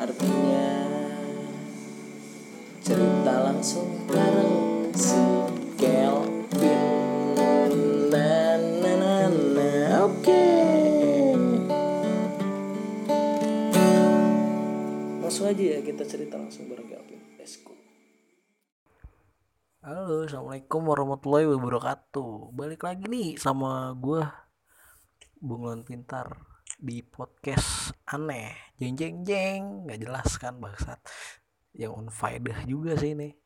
Artinya Cerita langsung bareng si Kelvin. Na na na Oke. Langsung aja ya kita cerita langsung bareng Kelvin. Let's go. Halo, assalamualaikum warahmatullahi wabarakatuh. Balik lagi nih sama gue, Bunglon Pintar di podcast aneh, jeng jeng jeng, nggak jelas kan bangsat, yang unfaedah juga sih ini.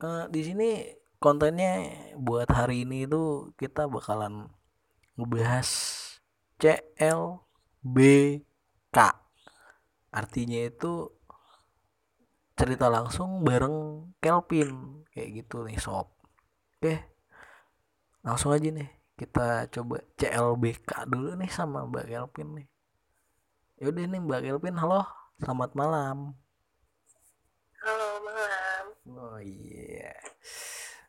Eh, di sini kontennya buat hari ini itu kita bakalan ngebahas CLBK. Artinya itu cerita langsung bareng Kelvin. Kayak gitu nih sob. Oke langsung aja nih kita coba CLBK dulu nih sama Mbak Kelvin nih. Yaudah nih Mbak Kelvin halo. Selamat malam. Halo malam. oh iya.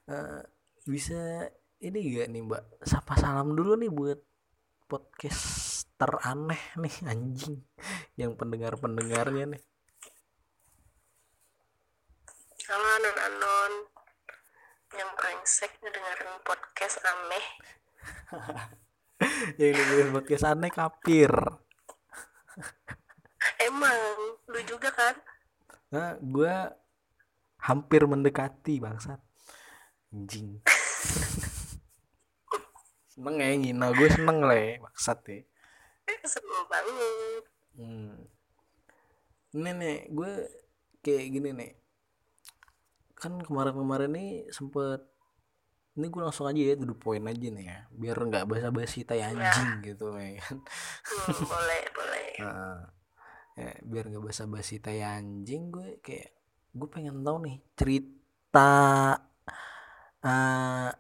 Eh, bisa ini gak nih Mbak? Sapa salam dulu nih buat podcast teraneh nih anjing. Yang pendengar pendengarnya nih. Halo anon-anon yang brengsek ngedengerin podcast aneh. yang dengerin podcast aneh kapir Emang lu juga kan? Nah, gue hampir mendekati bangsat. Anjing. seneng ya ngina gue seneng lah ya bangsat ya. Eh, Seru banget. Hmm. Ini nih gue kayak gini nih. Kan kemarin-kemarin nih sempet ini gue langsung aja ya to the point aja nih ya biar nggak basa-basi tai anjing gitu ya kan Hmm, boleh, boleh. Heeh. ya, biar nggak basa-basi tai anjing gue kayak gue pengen tahu nih cerita eh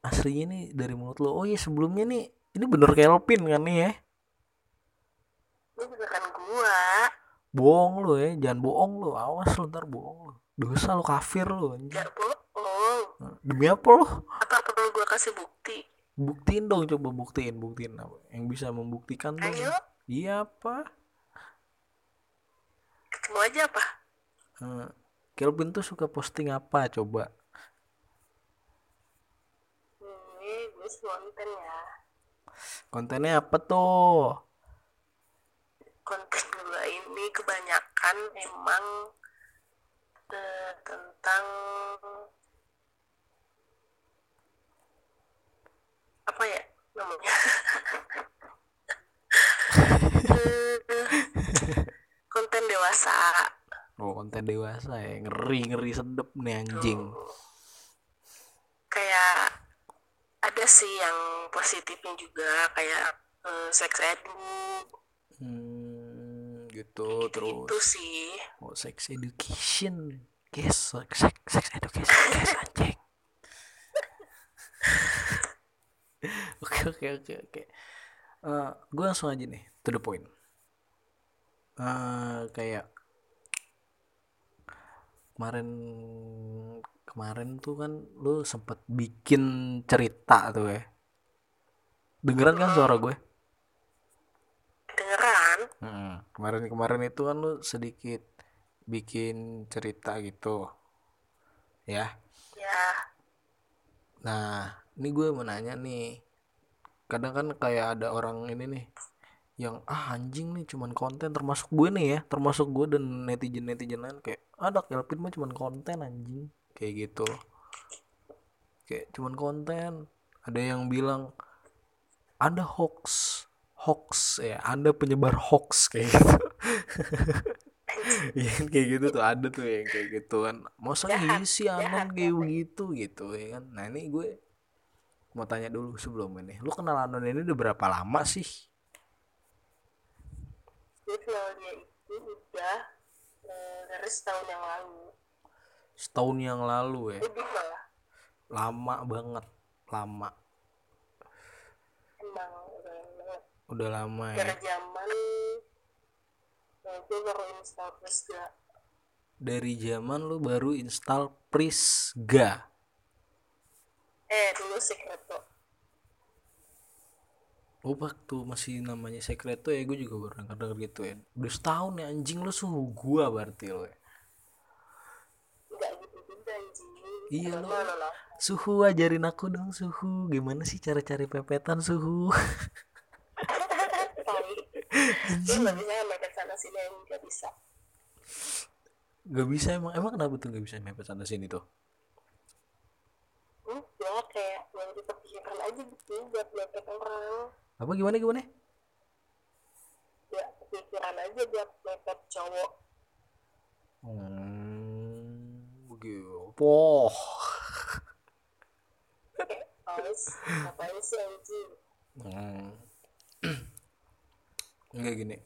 aslinya nih dari mulut lo oh iya sebelumnya nih ini bener Kelvin kan nih ya Ini bukan gua. bohong lo ya jangan bohong lo awas lo ntar bohong lo dosa lo kafir lo anjing. Demi apa lo Apa perlu gua kasih bukti? buktiin dong coba buktiin buktiin. Apa yang bisa membuktikan dong? Ayo, iya apa? Ketemu aja apa? Eh, Kelvin tuh suka posting apa coba? Ini gue konten ya. kontennya apa tuh? Konten gua ini kebanyakan emang eh, tentang apa ya? Namanya? Konten dewasa. Oh konten dewasa ya. Ngeri ngeri sedep nih anjing. kayak ada sih yang positifnya juga kayak eh, sex edu. Hmm, gitu terus. itu sih. Oh sex education, guys, sex sex, sex education, guys anjing. Oke oke oke oke. Eh, gue langsung aja nih to the point. Eh, kayak kemarin kemarin tuh kan lu sempet bikin cerita tuh ya. Dengeran kan suara gue? dengeran Mm, Kemarin-kemarin itu kan lu sedikit bikin cerita gitu. Ya. ya Nah, ini gue mau nanya nih. Kadang kan kayak ada orang ini nih yang ah anjing nih cuman konten termasuk gue nih ya, termasuk gue dan netizen-netizen lain kayak ada Kelvin mah cuman konten anjing kayak gitu. Kayak cuman konten. Ada yang bilang ada hoax hoax ya anda penyebar hoax kayak gitu kan kayak gitu tuh ada tuh yang kayak gitu kan masa sih jahat, kayak begitu gitu ya kan nah ini gue mau tanya dulu sebelum ini. Lu kenal anon ini udah berapa lama sih? Gue kenal dia itu udah eh, dari setahun yang lalu. Setahun yang lalu ya? Lebih malah lama banget lama. Emang udah lama udah lama ya? Dari zaman eh, gue baru install Prisga. Dari zaman lu baru install Prisga eh dulu Secreto. Oh waktu masih namanya Secreto ya gue juga baru denger gitu ya. Udah setahun ya anjing lu suhu gua berarti lo ya. Gitu juga anjing. Iya, lah Suhu ajarin aku dong suhu. Gimana sih cara cari pepetan suhu? Tai. Gue bisa main sana sini nggak bisa. Gak bisa emang Emang kenapa tuh gak bisa mepet sana sini tuh ya kayak yang kita pikirkan aja gitu buat mepet orang Apa gimana gimana ya kepikiran aja buat mepet cowok Hmm Begitu Poh males ngapain sih anjing Hmm. Enggak gini.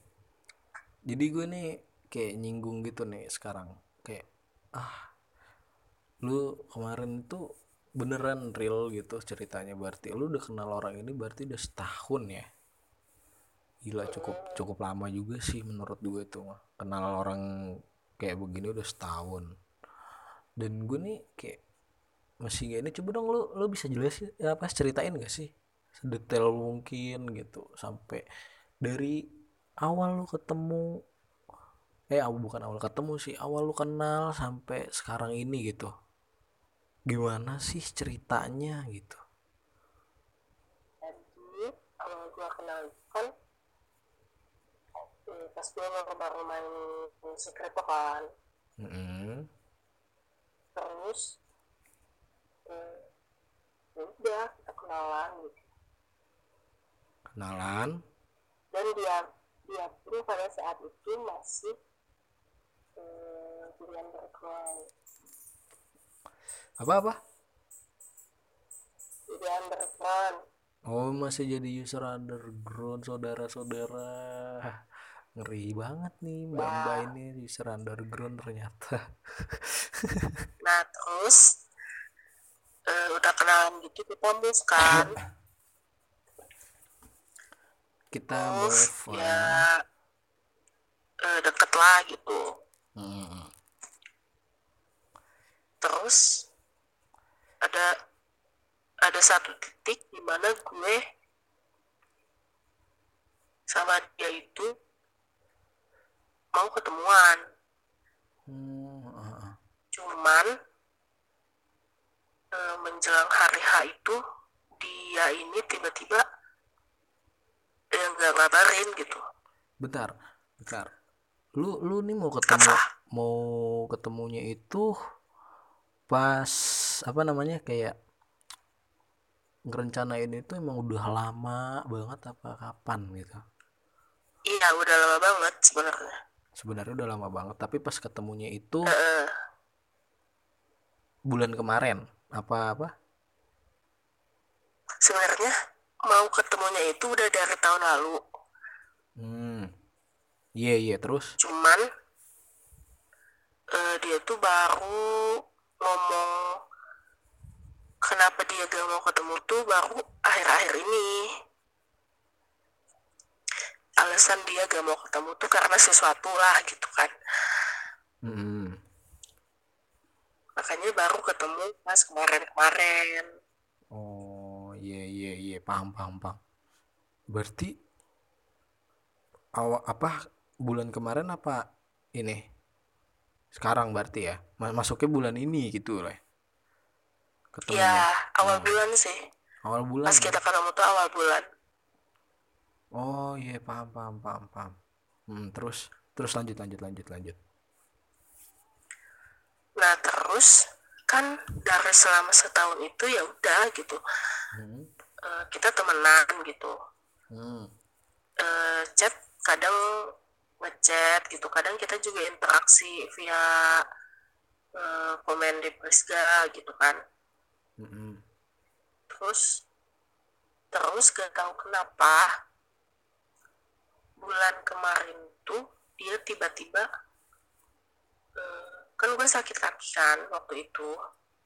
Jadi gue nih kayak nyinggung gitu nih sekarang. Kayak ah lu kemarin tuh beneran real gitu ceritanya. Berarti lu udah kenal orang ini berarti udah setahun ya? Gila cukup cukup lama juga sih menurut gue mah kenal orang kayak begini udah setahun. Dan gue nih kayak masih gak ini. Coba dong lu lu bisa jelasin ya apa ceritain gak sih? Sedetail mungkin gitu. Sampai dari awal lu ketemu eh bukan awal ketemu sih. Awal lu kenal sampai sekarang ini gitu gimana sih ceritanya gitu? Jadi awal gue kenal itu kan eh, pas gue baru main Secreto kan. Mm-mm. terus eh, ya udah kita kenalan gitu. Kenalan? Dan dia dia pun pada saat itu masih eh, di underground apa apa underground. Oh masih jadi user underground saudara-saudara. Ngeri banget nih mbak mbak ini user underground ternyata. Nah terus eh, udah kenalan gitu kita move kan? Kita terus move ya eh, deket lah gitu. Mm. terus ada ada satu titik di mana gue sama dia itu mau ketemuan Hmm, ah, ah. cuman eh, menjelang hari H itu dia ini tiba-tiba eh, nggak ngabarin gitu bentar bentar lu lu nih mau ketemu Apa? mau ketemunya itu pas apa namanya kayak ngerencanain itu emang udah lama banget apa kapan gitu? Iya udah lama banget sebenarnya. Sebenarnya udah lama banget tapi pas ketemunya itu Eh, bulan kemarin apa apa? Sebenarnya mau ketemunya itu udah dari tahun lalu. Hmm. Iya iya terus? Cuman eh, dia tuh baru ngomong kenapa dia gak mau ketemu tuh baru akhir-akhir ini? Alasan dia gak mau ketemu tuh karena sesuatu lah gitu kan. Hmm, makanya baru ketemu pas kemarin-kemarin. Oh iya iya iya. Paham paham paham. Berarti awal apa bulan kemarin apa ini sekarang berarti ya? Ma- masuknya bulan ini gitu lah ketemunya. Ya awal bulan sih. Awal bulan pas ya? kita ketemu tuh awal bulan. Oh iya paham paham paham paham. Hmm, terus terus lanjut lanjut lanjut lanjut. Nah terus kan dari selama setahun itu ya udah gitu. Hmm. Eh, kita temenan gitu. Hmm. eh, chat kadang ngechat chat gitu. Kadang kita juga interaksi via uh, komen di Prisga gitu kan. Mm -hmm. terus terus gak tahu kenapa bulan kemarin tuh dia tiba-tiba uh, kan gue sakit kaki kan waktu itu.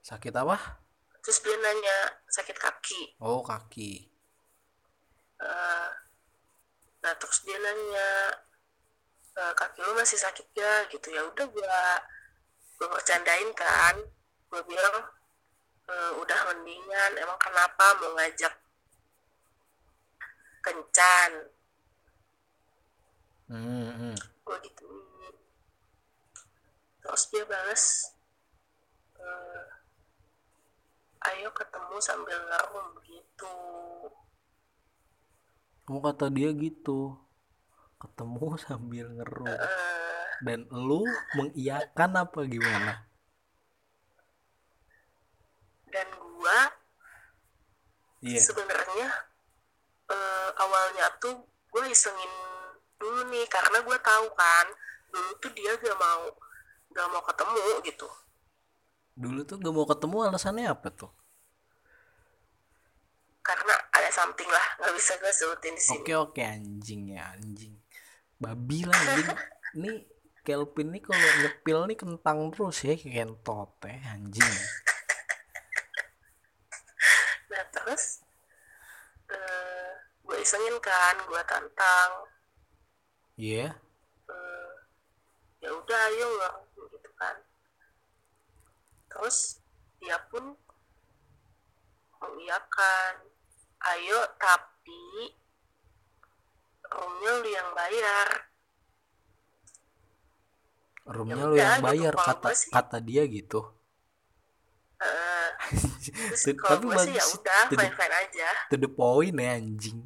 Sakit apa? Terus dia nanya sakit kaki? Oh kaki. Uh, nah terus dia nanya e, kaki lu masih sakit gak gitu. Ya udah gue gue bercandain kan. Gue bilang e, udah mendingan emang kenapa mau ngajak kencan? Hmm, hmm. gue gitu terus dia balas e, ayo ketemu sambil ngerum gitu. Kamu kata dia gitu ketemu sambil ngeru. Uh, dan lu mengiyakan apa gimana? Dan gua iya. sebenarnya uh, awalnya tuh gue isengin dulu nih karena gue tahu kan dulu tuh dia gak mau gak mau ketemu gitu. Dulu tuh gak mau ketemu alasannya apa tuh? Karena ada something lah nggak bisa gue sebutin di sini. Oke oke anjing ya anjing babi lah anjing ini Kelvin nih kalau nyepil nih kentang terus ya kentot ya anjing. Nah terus uh, gue isengin kan gue tantang. Iya. Yeah. uh, ya udah ayo lah gitu kan. Terus dia pun mengiyakan ayo tapi roomnya lu yang bayar. Roomnya ya lu yang gitu, bayar gitu, kata kata dia gitu. Uh, tapi bagus ya udah fine fine aja. to the point ya anjing.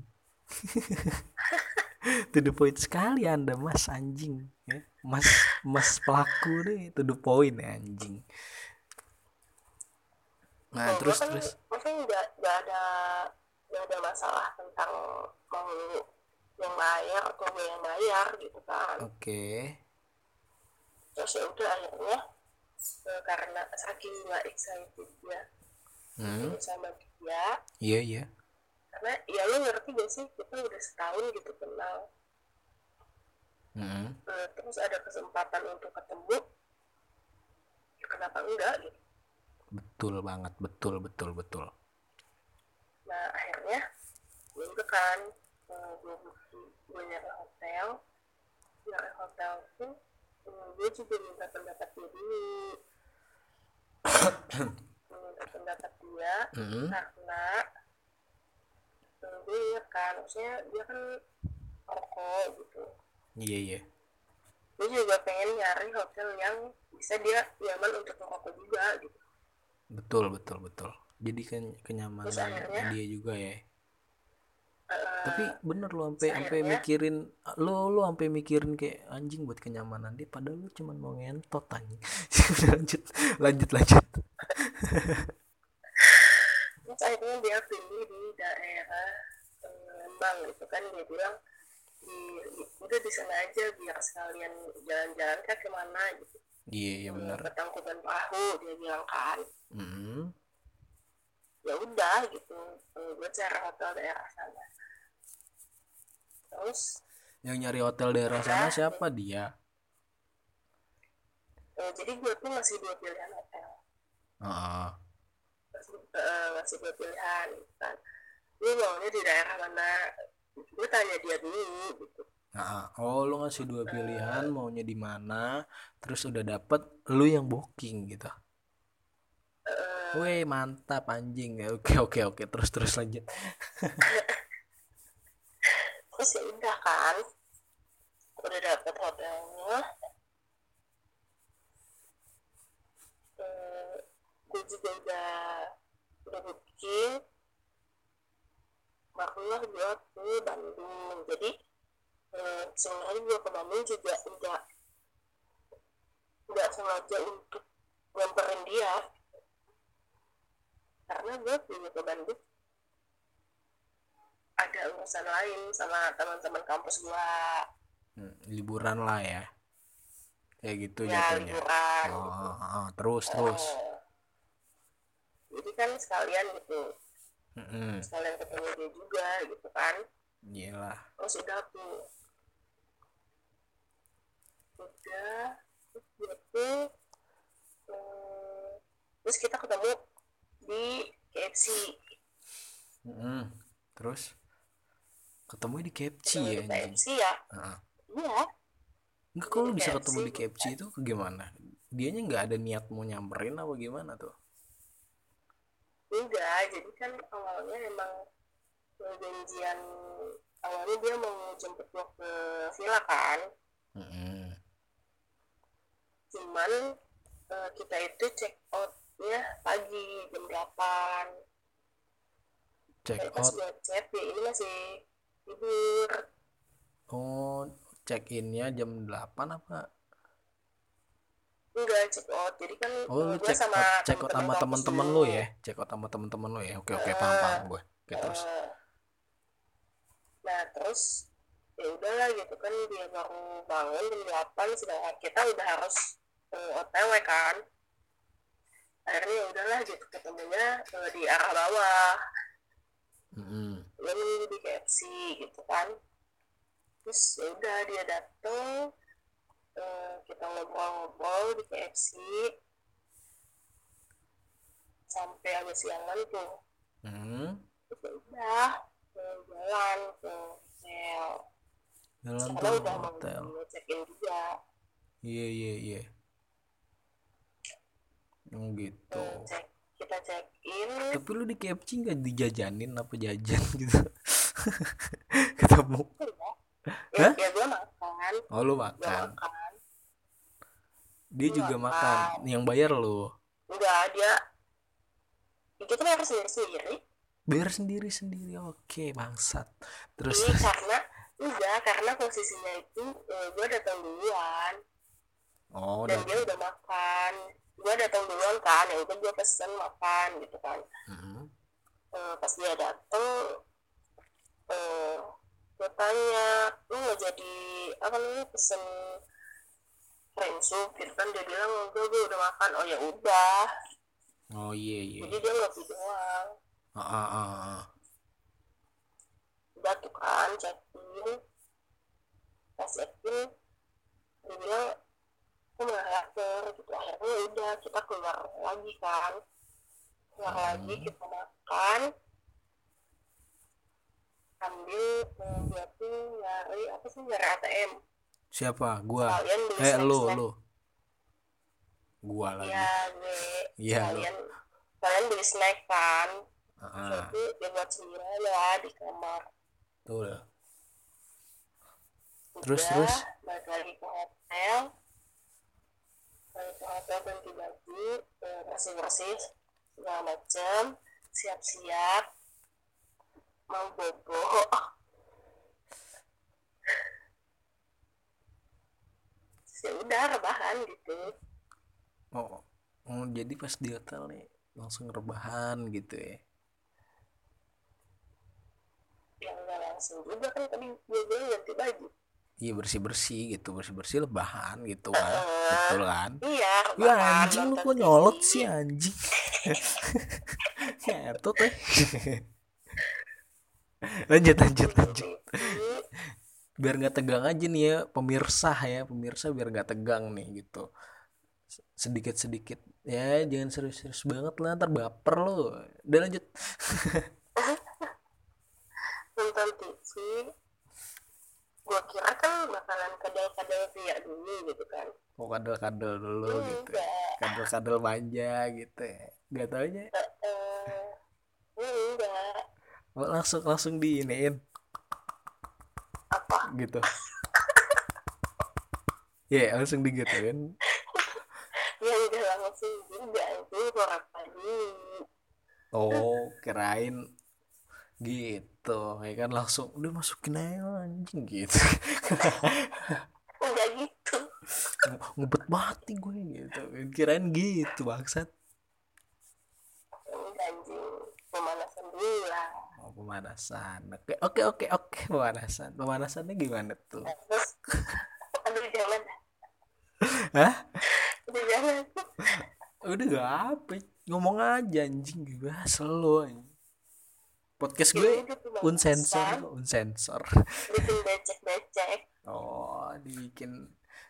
To the point sekali anda mas anjing ya. Mas mas pelaku nih to the point ya anjing. Nah oh, terus kan, terus. nggak nggak ada nggak ada masalah tentang mau yang bayar atau gue yang bayar gitu kan oke okay. terus ya udah akhirnya uh, karena saking nggak excited ya hmm. sama dia iya yeah, iya yeah. karena ya lu ngerti gak sih kita udah setahun gitu kenal hmm. uh, terus ada kesempatan untuk ketemu ya kenapa enggak gitu betul banget betul betul betul nah akhirnya gue kan gue gue nyari hotel. Nyari hotel tuh uh, gue juga minta pendapat dia dulu. Minta pendapat dia mm-hmm. karena uh, gue kan maksudnya dia kan rokok gitu. Iya yeah, iya. Yeah. gue juga pengen nyari hotel yang bisa dia nyaman untuk merokok juga gitu. Betul betul betul. Jadi kan kenyamanan akhirnya, dia juga ya uh, tapi bener lo sampai sampai mikirin lo lo sampai mikirin kayak anjing buat kenyamanan dia padahal lo cuma mau ngentot anjing. Lanjut lanjut lanjut. Terus akhirnya dia pilih di daerah Lembang gitu kan dia bilang di, udah di sana aja biar sekalian jalan-jalan kan ke mana gitu. Iya iya benar ketangkuban perahu dia bilang kan. Mm -hmm ya udah gitu gue cari hotel daerah sana. Terus yang nyari hotel daerah sana siapa? Dia. Uh, jadi gue tuh masih dua pilihan hotel. Uh. masih, uh, masih dua pilihan kan. Gue maunya di daerah mana? Gue tanya dia dulu gitu. Nah, oh lu ngasih dua pilihan uh, maunya di mana? Terus udah dapet lu yang booking gitu Wih mantap anjing. Ya oke oke oke. Terus terus lanjut. Terus ya udah kan. Udah dapet hotelnya. Hmm, gue juga udah udah booking. Barulah gue ke Bandung. Jadi hmm, sebenarnya gue ke Bandung juga enggak enggak sengaja untuk nyamperin dia karena gue punya ke Bandung ada urusan lain sama teman-teman kampus gue Hmm, liburan lah ya. Kayak gitu ya jatuhnya. liburan. Oh, gitu. oh, oh, terus terus. Eh, jadi kan sekalian gitu. Mm-mm. sekalian ketemu dia juga gitu kan. Iyalah. terus udah tuh. Udah terus dia tuh eh, terus kita ketemu di KFC Mm-mm. terus ketemu di KFC ketemu ya di KFC ya iya Enggak kalau Di bisa KFC. ketemu di KFC itu gimana? Dianya nggak ada niat mau nyamperin apa gimana tuh? enggak jadi kan awalnya emang eh, janjian awalnya dia mau jemput gua ke villa kan Mm-mm. cuman eh, kita itu check outnya pagi jam 8 Check pas out. gue chat dia ini masih tidur Oh, check innya jam 8 apa? enggak check out jadi kan Oh, gue check sama out, check out sama kampus lu ya? Check out sama temen-temen lu ya? Oke, oke, paham, paham gue. Oke, terus. Eh, nah terus ya udahlah gitu kan dia baru bangun jam 8 sedangkan kita udah harus eh, otw kan akhirnya ya udahlah gitu ketemunya eh, di arah bawah. Dia nunggu di KFC gitu kan. Terus ya udah dia dateng eh, kita ngobrol-ngobrol di KFC sampai agak siangan tuh. Hmm. terus ya udah eh, jalan ke hotel. Jalan mau hotel. check in juga. Iya, iya, iya. Oh, gitu. Eh, check kita check in Tapi lu di KFC nggak dijajanin apa jajan gitu? Ketemu. ya, Hah? ya gue makan Oh, lu makan. makan Dia Gua juga makan. makan. Yang bayar lu. enggak dia kita bayar sendiri sendiri Bayar sendiri-sendiri. Oke, bangsat. Terus ini karena enggak karena posisinya itu gue datang duluan Oh, dan dia udah makan gue datang duluan kan ya udah gue pesen makan gitu kan Mm-mm. Eh, pas dia datang eh gue tanya lu nggak jadi apa namanya pesen cream soup gitu kan dia bilang enggak gue udah makan oh ya udah Oh iya iya. jadi dia nggak doang Ah, ah, ah, ah. udah tuh kan check in pas check in dia bilang nggak lapar gitu akhirnya udah kita keluar lagi kan keluar Hmm. lagi kita makan ambil tuh nyari apa sih nyari ATM Siapa? Gua. kalian Eh snack lu. Gua lagi. ya gue Iya, lu. kalian kalian beli snack kan Ah, jadi dia buat sendirian lah di kamar tuh dah. Terus, Udah, terus? balik lagi ke hotel ke hotel ganti baju bersih bersih segala macam. Siap siap mau bobo ya udah rebahan gitu. Oh, oh, jadi pas di hotel nih langsung rebahan gitu ya. yang nggak langsung juga kan tadi gue ganti baju Iya bersih-bersih gitu, bersih-bersih lebahan gitu kan. Eh, Betul kan? iya Ya anjing lu kok nyolot sih anjing. Ngetot eh. lanjut lanjut lanjut. TV. Biar nggak tegang aja nih ya pemirsa ya, pemirsa biar nggak tegang nih gitu. Sedikit-sedikit ya jangan serius-serius banget lah ntar baper lo. Udah lanjut. nonton TV gue kira kan bakalan kadal-kadal via dulu gitu kan. Mau kadal-kadal dulu gitu. enggak. Kadal-kadal manja gitu ya. Gak taunya eh enggak. Oh, langsung langsung diiniin. Apa? Gitu. Ya langsung digituin. ya udah langsung juga. Itu orang tadi Oh, kirain gitu. Ya kan langsung udah masukin aja anjing gitu. enggak gitu Ngebet banget nih gue gitu. Kirain gitu bangsat. anjing pemanasan dulu lah Oh, pemanasan. Oke, oke, oke, oke, pemanasan. Pemanasannya gimana tuh? Nah, terus aduh jangan Hah? aduh jangan Udah gak apa Ngomong aja anjing Gue selo anjing. Podcast gue tuh unsensor Unsensor. Bikin becek becek Oh dibikin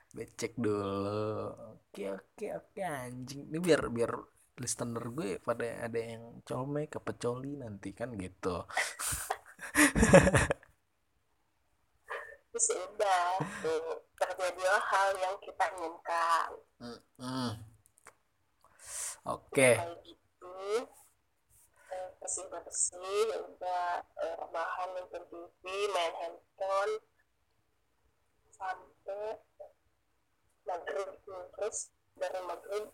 Becek dulu. Oke oke oke anjing. Ini biar biar listener gue pada ada yang colmek apa coli nanti kan gitu. Terus udah tuh terjadi hal yang kita inginkan. Mm-mm. Oke. Kayak gitu eh, bersih bersih ya udah eh, rebahan nonton TV main handphone sampai maghrib tuh. terus dari maghrib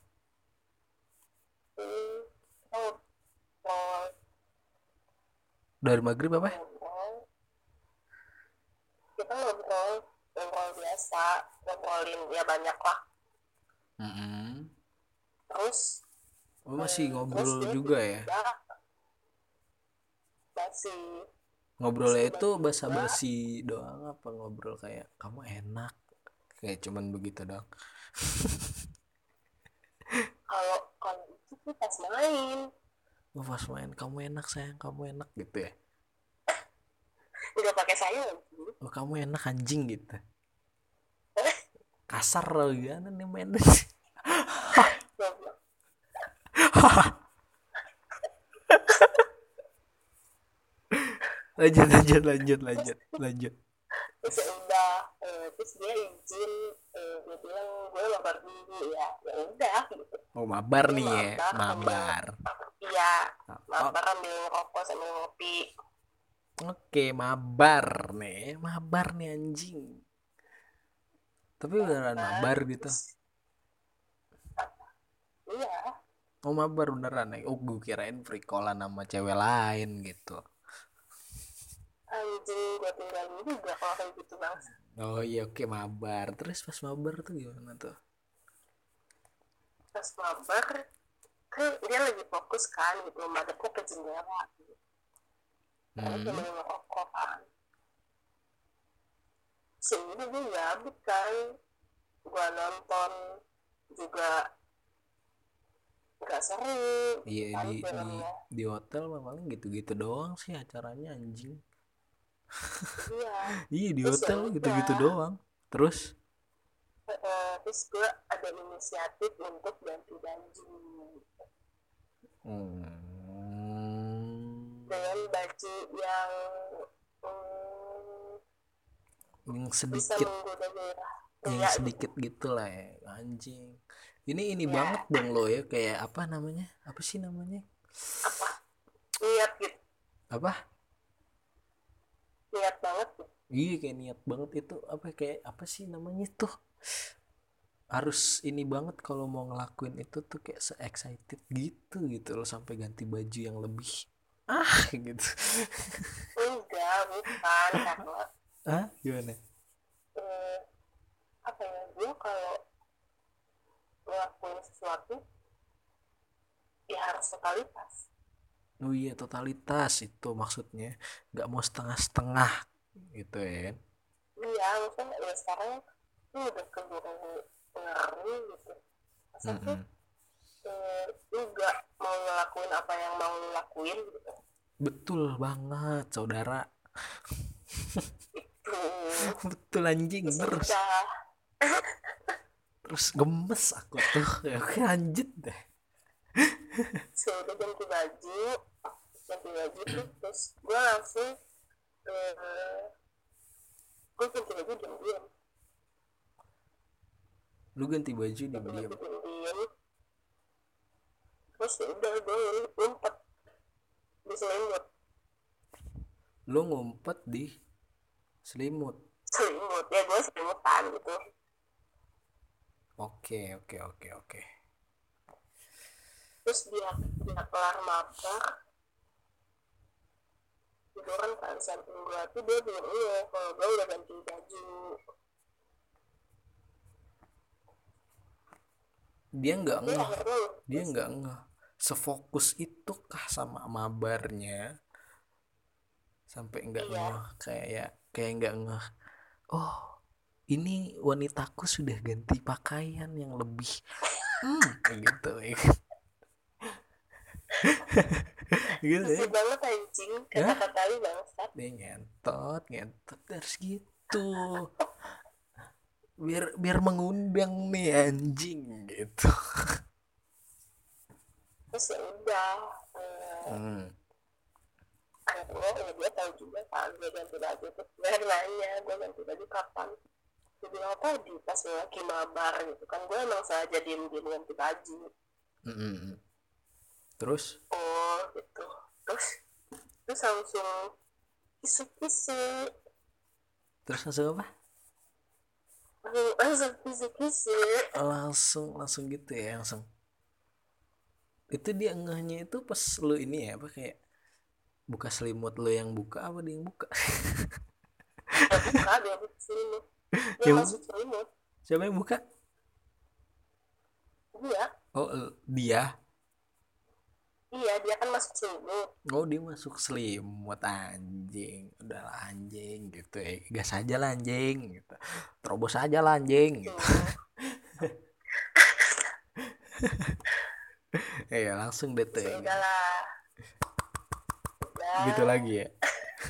hmm, oh, ngobrol Dari maghrib apa? kita ngobrol ngobrol biasa ngobrolin ya banyak lah Mm-mm. terus Oh, masih eh, ngobrol terus juga ya tiba-tiba masih Ngobrolnya itu basa-basi doang apa ngobrol kayak kamu enak. Kayak cuman begitu doang. Kalau kalau itu pas main. Oh, pas main kamu enak sayang kamu enak gitu ya. Udah pakai saya lagi oh kamu enak anjing gitu. Kasar loh gimana nih main lanjut lanjut lanjut lanjut lanjut. Terus ya udah eh, terus dia izin eh, dia bilang gue mabar dulu. Ya ya udah gitu. Oh mabar Dia nih ya? mabar, iya oh, mabar ambil rokok sambil ngopi. Oke mabar nih mabar nih anjing. Tapi beneran mabar gitu. iya. Oh mabar beneran nih. Oh gue kirain free callan sama cewek lain gitu anjing gue tinggalin juga kalau kayak gitu bang Oh iya oke mabar. Terus pas mabar tuh gimana tuh? pas mabar kan dia lagi fokus kan gitu madepnya ke jendela gitu. Dia Hmm. mau ngerokok kan sini dia gabut kan gua nonton juga nggak seru Iya kan di di di hotel paling gitu-gitu doang sih acaranya anjing. Iya Iya di Terus hotel gitu-gitu doang. Terus Eh, terus gua ada inisiatif untuk ganti baju hmm, dengan baju yang hmm, yang sedikit yang sedikit gitu lah ya anjing. Ini ini Ya. banget dong lo ya kayak apa namanya? Apa sih namanya? apa niat gitu Apa? Niat banget Iya kayak niat banget itu apa kayak apa sih namanya tuh? Harus ini banget kalau mau ngelakuin itu tuh kayak se excited gitu gitu loh sampai ganti baju yang lebih ah gitu. Enggak bukan karena ah gimana? Eh, apa ya dia kalau ngelakuin sesuatu ya harus totalitas oh iya totalitas itu maksudnya. Nggak mau setengah-setengah gitu ya kan iya maksudnya ya sekarang lu udah keburu ngeri gitu. Masa tuh Mm-mm. eh, lu gak mau ngelakuin apa yang mau lu lakuin gitu? Betul banget saudara. Betul anjing terus terus gemes aku tuh. Ya oke lanjut deh saya udah ganti baju ganti baju terus gue langsung eh, gue ganti baju diam-diam lu ganti baju diam diam-diam terus ya udah gue ngumpet di selimut. Lu ngumpet di selimut? Selimut ya gue selimutan gitu. Oke oke oke oke terus dia dia kelar mabar tiduran kan samping gue tuh dia bilang iya kalau gue udah ganti baju. Dia nggak ngeh. dia nggak ngeh. Sefokus itu kah sama mabarnya? Sampai nggak Iya. ngeh kayak kayak nggak ngeh. Oh ini wanitaku sudah ganti pakaian yang lebih hmm, gitu ya kan. gitu ya banget anjing. Hah? kata-kata lu bangsat. Dia ngentot ngentot harus gitu. Biar biar mengundang nih anjing gitu. Terus ya udah eh, hmm. akhirnya ya dia tahu juga kan gue ganti baju terus gue nanya gue ganti baju kapan? Gue bilang tadi pas gue lagi mabar gitu kan. Gue emang sengaja diem diem ganti baju. Mm-mm. Terus? Oh gitu. Terus? Terus langsung kisuk terus langsung apa? Langsung kisuk kisuk langsung langsung gitu ya langsung. Itu dia ngehnya itu pas lu ini ya apa kayak buka selimut lu yang buka apa dia yang buka? Ya buka dia buka selimut. Dia Ya, masuk selimut. Siapa yang buka? Dia. Oh el- dia iya dia kan masuk selimut oh dia masuk selimut anjing. Udahlah anjing gitu ya. Gas aja lah anjing gitu. Terobos aja lah anjing gitu. Tuh ya langsung tuh. Ya udah. Gitu lagi ya?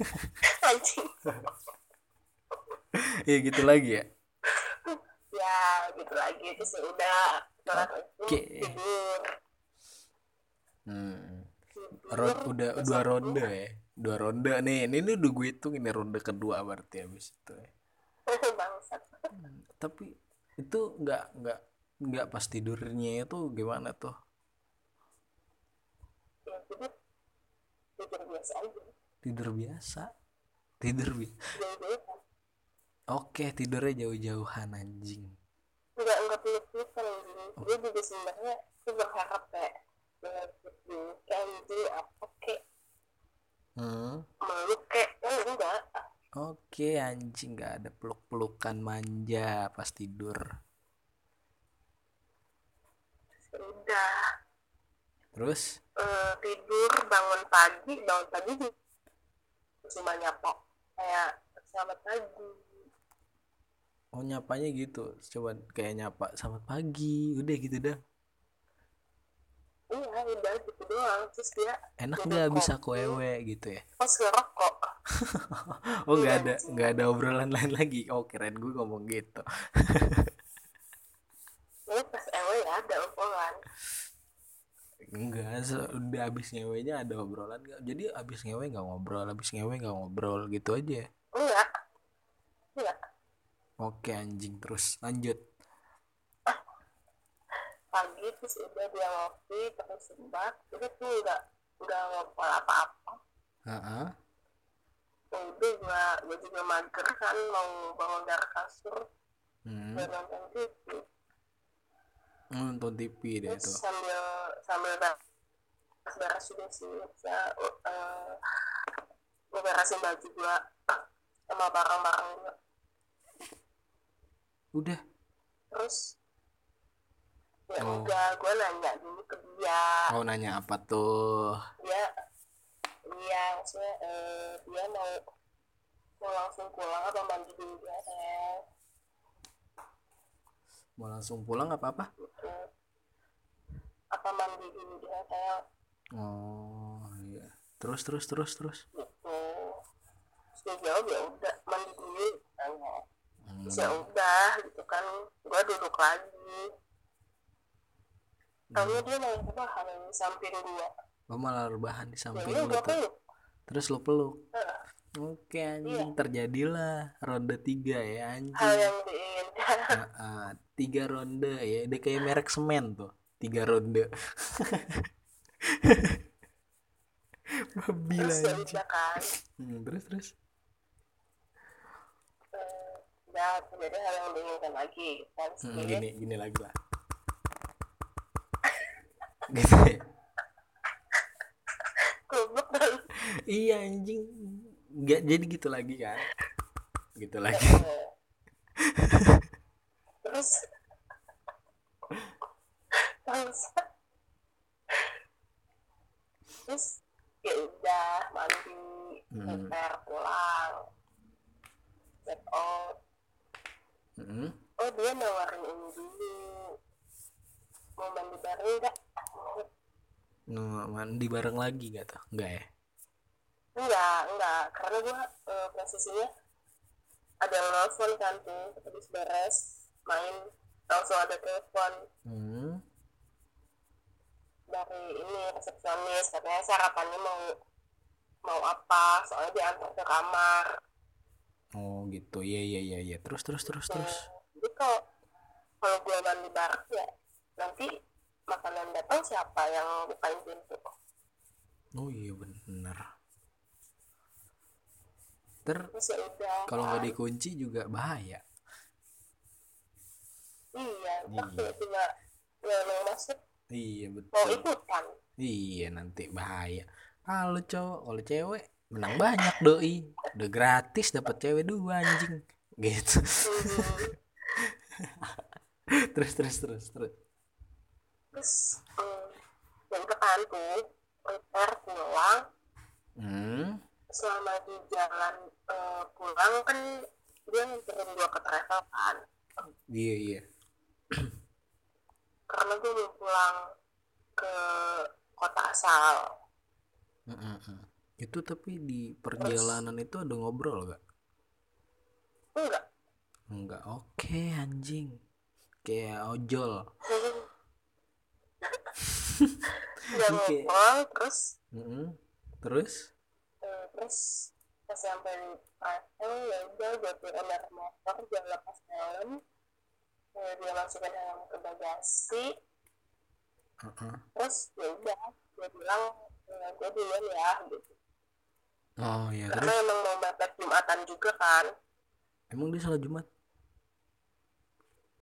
Anjing. Ya gitu lagi ya? Ya gitu lagi. Terus ya udah itu Oke. tidur hmm. Ron- udah dua ronde ya? Dua ronde. Nih ini, ini udah gue hitung ini ronde kedua berarti habis itu ya. itu bangsat. Tapi itu nggak nggak nggak pas tidurnya itu gimana tuh? Ya tidur tidur biasa aja. Tidur biasa? Tidur bi jauh-jauh oke tidurnya jauh-jauhan anjing. Nggak nggak peluk pelukan anjing gue juga sebenarnya gue berharap kayak peluk pelukan gitu apa kayak hmm. meluk kayak oh enggak. Oke anjing nggak ada peluk-pelukan manja pas tidur. Ya udah terus? Eh, tidur bangun pagi bangun pagi cuma nyapa kayak selamat pagi. Oh nyapanya gitu. Coba kayak nyapa selamat pagi. Udah gitu dah iya udah gitu doang. Terus dia enak nggak bisa koewe gitu ya? Pas ngerokok oh nggak Iya, ada anjing. nggak ada obrolan lain lagi? Oh keren gue ngomong gitu. Ini pas ewe ya ada obrolan. Enggak udah abis ngewenya ada obrolan nggak? Jadi abis ngewe nggak ngobrol abis ngewe nggak ngobrol gitu aja enggak enggak oke anjing terus lanjut terus udah dia ngopi terus sebat udah tuh enggak enggak ngobrol apa-apa. Heeh. Ya udah gua gua juga mager kan mau bangun dari kasur. Hmm. buat nonton TV nonton TV deh terus itu. sambil sambil beres juga sih ya uh, gua beresin baju gua sama barang-barang gua. Udah. Terus ya Oh. udah gua nanya dulu ke dia. Mau nanya apa tuh? Dia dia maksudnya eh, dia mau mau langsung pulang apa mandi dulu dia sayang mau langsung pulang apa apa? Gitu apa mandi dulu dia sayang oh iya. Terus terus terus terus? Gitu. Terus jawab ya udah mandi dulu tanya Hmm. ya udah gitu kan. Gua duduk lagi tahunya dia malah rebahan di samping gua oh malah rebahan di ya samping lu peluk. Terus lu peluk. Nah, oke anjing terjadilah ronde tiga ya hal anjing yang diinginkan. Ah, ah, tiga ronde ya dia kayak merek semen tuh tiga ronde. Babi terus ya anjing. udah kan. Hmm, terus terus. Eh, udah terjadi hal yang diinginkan lagi. Kan Hmm, gini gini lagi lah gitu. Ya. iya anjing. Nggak jadi gitu lagi kan. Gitu lagi. Eh, terus. Terus. Terus ya udah mandi Hmm. pulang. Set out. Mm-mm. oh dia nawarin ini dulu. Mau mandi bareng nggak Mandi bareng lagi gak tuh enggak ya? Enggak enggak karena gua eh, posisinya ada nelfon kan tuh. Habis beres main langsung ada telepon. Hmm. dari ini resepsionis. Katanya sarapannya mau mau apa? Soalnya diantar ke kamar. Oh gitu. Iya iya iya iya. Terus terus terus terus. Jadi kalau kalau gue mandi bareng ya nanti makanan datang siapa yang bukain pintu? Oh iya bener. Ter ya kalau nggak dikunci juga bahaya. Iya Iya. tiba-tiba yang masuk. Iya mau betul ikutan. Iya nanti bahaya. Kalau cowok. Kalau cewek menang banyak doi. Udah gratis dapat cewek dua anjing. Gitu. Hmm, terus terus terus terus terus hmm, ya udah kan tuh prepare pulang hmm. Selama di jalan eh, pulang kan dia nganterin gua ke travel kan. Iya iya. Karena gue mau pulang ke kota asal. Mm-mm. itu tapi di perjalanan itu ada ngobrol gak enggak. Enggak. Oke anjing. Kayak ojol nggak Oke. ngobrol terus? Mm-mm. terus? Eh, terus pas sampai di travel ya udah gue turun dari motor dia lepas helm eh, dia masukin helm ke bagasi. Uh-uh. terus ya udah gue bilang eh, gue duluan ya gitu. Oh ya karena terus? emang mau mepet jumatan juga kan. Emang dia salah jumat